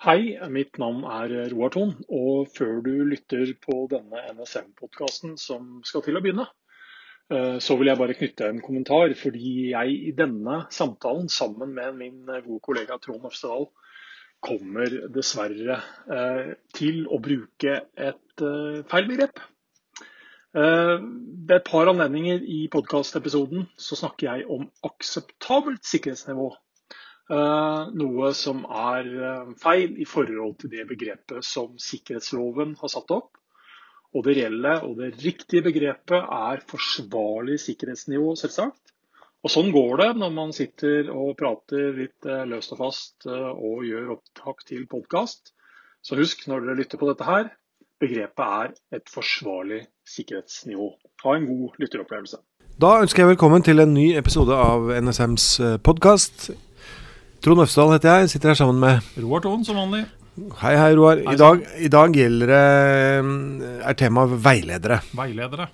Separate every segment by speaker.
Speaker 1: Hei, mitt navn er Roar Thon. Og før du lytter på denne NSM-podkasten som skal til å begynne, eh, så vil jeg bare knytte en kommentar. Fordi jeg i denne samtalen sammen med min gode kollega Trond Øfstedal kommer dessverre eh, til å bruke et eh, feil begrep. Ved et par anledninger i podkastepisoden så snakker jeg om akseptabelt sikkerhetsnivå. Eh, noe som er eh, feil i forhold til det begrepet som sikkerhetsloven har satt opp. Og det reelle og det riktige begrepet er forsvarlig sikkerhetsnivå, selvsagt. Og sånn går det når man sitter og prater litt eh, løst og fast og gjør opptak til podkast. Så husk når dere lytter på dette her, begrepet er et forsvarlig sikkerhetsnivå. Ha en god lytteropplevelse.
Speaker 2: Da ønsker jeg velkommen til en ny episode av NSMs podkast. Trond Øfsdal heter jeg. Sitter her sammen med
Speaker 3: Roar Thon, som vanlig.
Speaker 2: Hei, hei, Roar. I dag, I dag, gjelder det er temaet veiledere.
Speaker 3: Veiledere.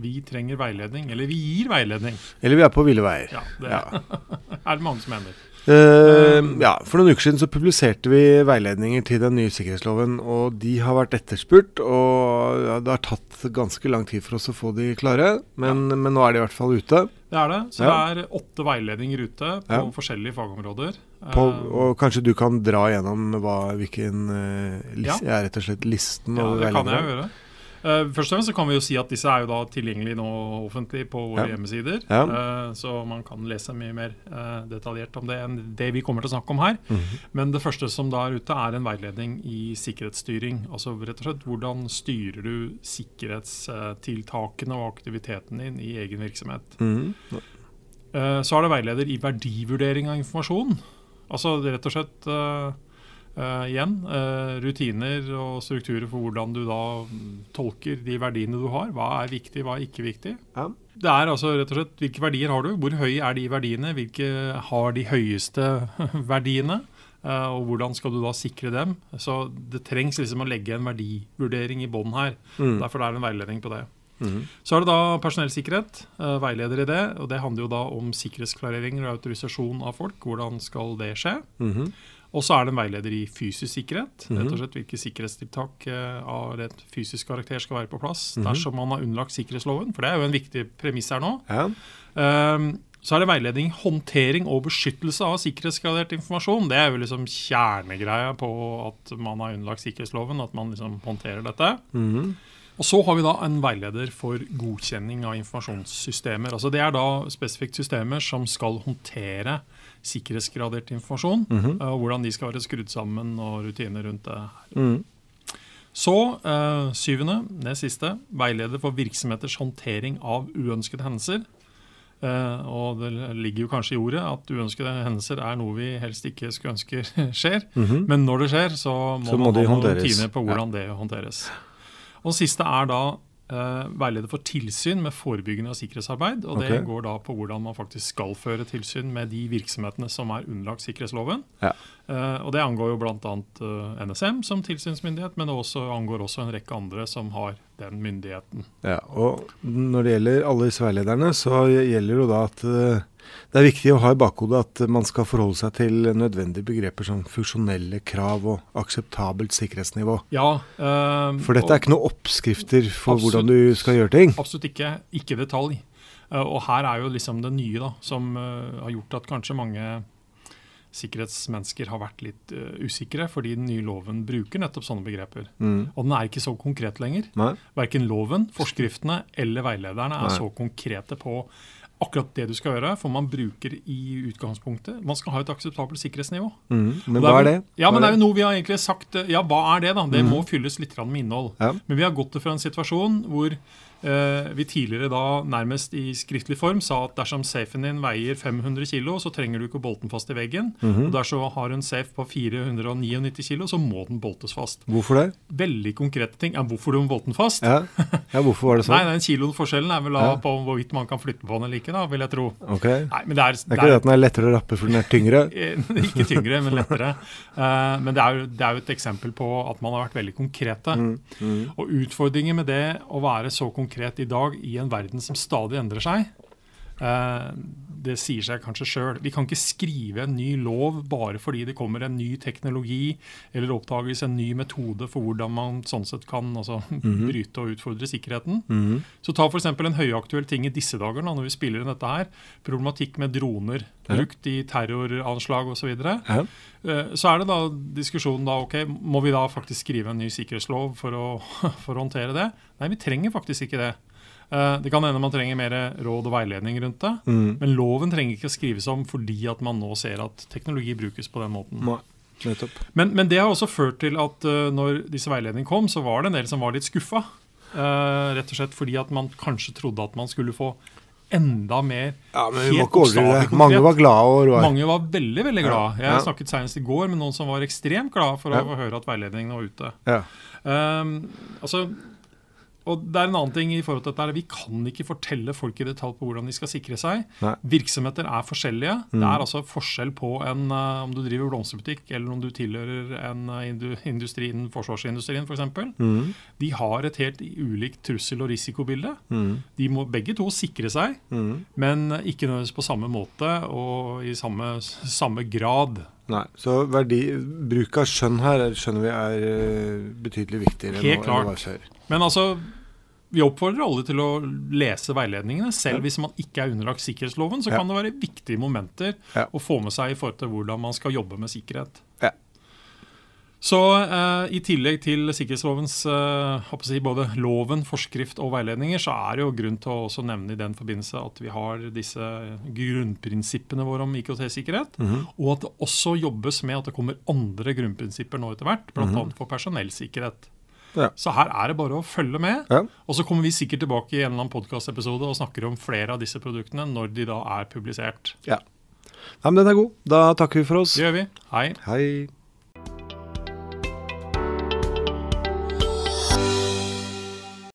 Speaker 3: Vi trenger veiledning. Eller vi gir veiledning.
Speaker 2: Eller vi er på ville veier.
Speaker 3: Ja, det ja. er det mange som mener.
Speaker 2: Uh, ja, For noen uker siden så publiserte vi veiledninger til den nye sikkerhetsloven. og De har vært etterspurt, og ja, det har tatt ganske lang tid for oss å få de klare. Men, ja. men nå er de i hvert fall ute.
Speaker 3: Det er det. Så det er åtte veiledninger ute på forskjellige fagområder.
Speaker 2: På, eh, og kanskje du kan dra gjennom hva, hvilken uh, list, ja. rett og slett listen
Speaker 3: ja, det kan jeg gjøre. Uh, først og fremst så kan vi jo si at disse er jo da tilgjengelige nå offentlig på våre ja. hjemmesider. Ja. Uh, så man kan lese mye mer uh, detaljert om det enn det vi kommer til å snakke om her. Mm -hmm. Men det første som da er ute, er en veiledning i sikkerhetsstyring. Altså rett og slett hvordan styrer du sikkerhetstiltakene og aktiviteten din i egen virksomhet. Mm -hmm. Så er det veileder i verdivurdering av informasjon. Altså rett og slett Uh, igjen, uh, rutiner og strukturer for hvordan du da tolker de verdiene du har. Hva er viktig, hva er ikke viktig. Ja. Det er altså rett og slett hvilke verdier har du, hvor høye er de verdiene, hvilke har de høyeste verdiene. Uh, og hvordan skal du da sikre dem? Så Det trengs liksom å legge en verdivurdering i bånn her. Mm. Derfor er det en veiledning på det. Mm. Så er det da personellsikkerhet, veileder i det. og Det handler jo da om sikkerhetsklarering og autorisasjon av folk. Hvordan skal det skje? Mm og så er det en veileder i fysisk sikkerhet. rett og mhm. slett Hvilke sikkerhetstiltak uh, av rett fysisk karakter skal være på plass -hmm. dersom man har underlagt sikkerhetsloven. For det er jo en viktig premiss her nå. Ja. Um, så er det veiledning, håndtering og beskyttelse av sikkerhetsgradert informasjon. Det er jo liksom kjernegreia på at man har underlagt sikkerhetsloven, at man liksom håndterer dette. Mm -hmm. Og Så har vi da en veileder for godkjenning av informasjonssystemer. Altså Det er da spesifikt systemer som skal håndtere sikkerhetsgradert informasjon. Mm -hmm. Og hvordan de skal være skrudd sammen og rutiner rundt det. Mm. Så eh, syvende, det siste, veileder for virksomheters håndtering av uønskede hendelser. Eh, og det ligger jo kanskje i ordet at uønskede hendelser er noe vi helst ikke skulle ønske skjer. Mm -hmm. Men når det skjer, så må, så må man ha noen rutiner på hvordan ja. det håndteres. Og siste er da uh, veileder for tilsyn med forebyggende og sikkerhetsarbeid. og Det går da på hvordan man faktisk skal føre tilsyn med de virksomhetene som er underlagt sikkerhetsloven. Ja. Uh, og Det angår jo bl.a. Uh, NSM som tilsynsmyndighet, men det også angår også en rekke andre som har den myndigheten.
Speaker 2: Ja, og Når det gjelder alle disse veilederne, så gjelder jo da at uh, det er viktig å ha i bakhodet at man skal forholde seg til nødvendige begreper som funksjonelle krav og akseptabelt sikkerhetsnivå.
Speaker 3: Ja, øh,
Speaker 2: for dette er ikke noen oppskrifter for absolutt, hvordan du skal gjøre ting?
Speaker 3: Absolutt ikke. Ikke detalj. Og her er jo liksom det nye da, som har gjort at kanskje mange sikkerhetsmennesker har vært litt uh, usikre, fordi den nye loven bruker nettopp sånne begreper. Mm. Og den er ikke så konkret lenger. Nei. Verken loven, forskriftene eller veilederne er Nei. så konkrete på akkurat det du skal gjøre, for man bruker i utgangspunktet Man skal ha et akseptabelt sikkerhetsnivå.
Speaker 2: Mm, men hva er det?
Speaker 3: Ja, men Det er jo noe vi har egentlig sagt Ja, hva er det, da? Det mm. må fylles litt med innhold. Ja. Men vi har gått til fra en situasjon hvor Eh, vi tidligere da nærmest i skriftlig form sa at dersom safen din veier 500 kg, så trenger du ikke å bolte den fast i veggen. Mm -hmm. Og dersom du har en safe på 499 kg, så må den boltes fast.
Speaker 2: Hvorfor det?
Speaker 3: Veldig konkrete ting. Ja, hvorfor du må bolte den fast?
Speaker 2: Ja. ja, hvorfor var det sånn?
Speaker 3: Nei, den Kiloforskjellen er vel da ja. på hvorvidt man kan flytte på den eller ikke, da, vil jeg tro.
Speaker 2: Ok. Nei, men det er, det er ikke det at den er lettere å rappe for den er tyngre?
Speaker 3: ikke tyngre, men lettere. Uh, men det er, jo, det er, jo, et eksempel på at man har vært veldig konkrete. Mm. Mm. Og utfordringen med det å være så konkret konkret i dag i en verden som stadig endrer seg, det sier seg kanskje sjøl. Vi kan ikke skrive en ny lov bare fordi det kommer en ny teknologi eller oppdages en ny metode for hvordan man sånn sett kan altså, mm -hmm. bryte og utfordre sikkerheten. Mm -hmm. Så ta f.eks. en høyaktuell ting i disse dager når vi spiller inn dette her. Problematikk med droner brukt i terroranslag osv. Så, ja. Eh, så er det da diskusjonen da, ok, må vi da faktisk skrive en ny sikkerhetslov for å, for å håndtere det? Nei, vi trenger faktisk ikke det. Eh, det kan hende man trenger mer råd og veiledning rundt det. Mm. Men loven trenger ikke å skrives om fordi at man nå ser at teknologi brukes på den måten. Nei. Men, men, det har også ført til at uh, når disse veiledningene kom, så var det en del som var litt skuffa. Uh, rett og slett fordi at man kanskje trodde at man skulle få enda mer
Speaker 2: ja, men ikke overdrive. Mange var glade.
Speaker 3: Og Mange var veldig veldig glade. Jeg ja. snakket senest i går med noen som var ekstremt glade for ja. å høre at veiledningene var ute. Ja. Um, altså, og det er en annen ting i forhold til dette, Vi kan ikke fortelle folk i detalj på hvordan de skal sikre seg. Nei. Virksomheter er forskjellige. Mm. Det er altså forskjell på en, uh, om du driver blomsterbutikk eller om du tilhører en uh, industri innen forsvarsindustrien f.eks. For mm. De har et helt ulikt trussel- og risikobilde. Mm. De må begge to sikre seg, mm. men ikke nødvendigvis på samme måte og i samme, samme grad.
Speaker 2: Nei, Så verdi, bruk av skjønn her skjønner vi er uh, betydelig viktigere
Speaker 3: Helt enn det var før. Men altså, vi oppfordrer alle til å lese veiledningene. Selv hvis man ikke er underlagt sikkerhetsloven, så kan det være viktige momenter å få med seg i forhold til hvordan man skal jobbe med sikkerhet. Ja. Så eh, i tillegg til sikkerhetslovens eh, si, både loven, forskrift og veiledninger, så er det jo grunn til å også nevne i den forbindelse at vi har disse grunnprinsippene våre om IKT-sikkerhet. Mm -hmm. Og at det også jobbes med at det kommer andre grunnprinsipper nå etter hvert, bl.a. Mm -hmm. for personellsikkerhet. Ja. Så her er det bare å følge med. Ja. Og så kommer vi sikkert tilbake i en eller annen podkastepisode og snakker om flere av disse produktene når de da er publisert.
Speaker 2: Ja. Nei, men den er god. Da takker vi for oss.
Speaker 3: Det gjør vi. Hei.
Speaker 2: Hei.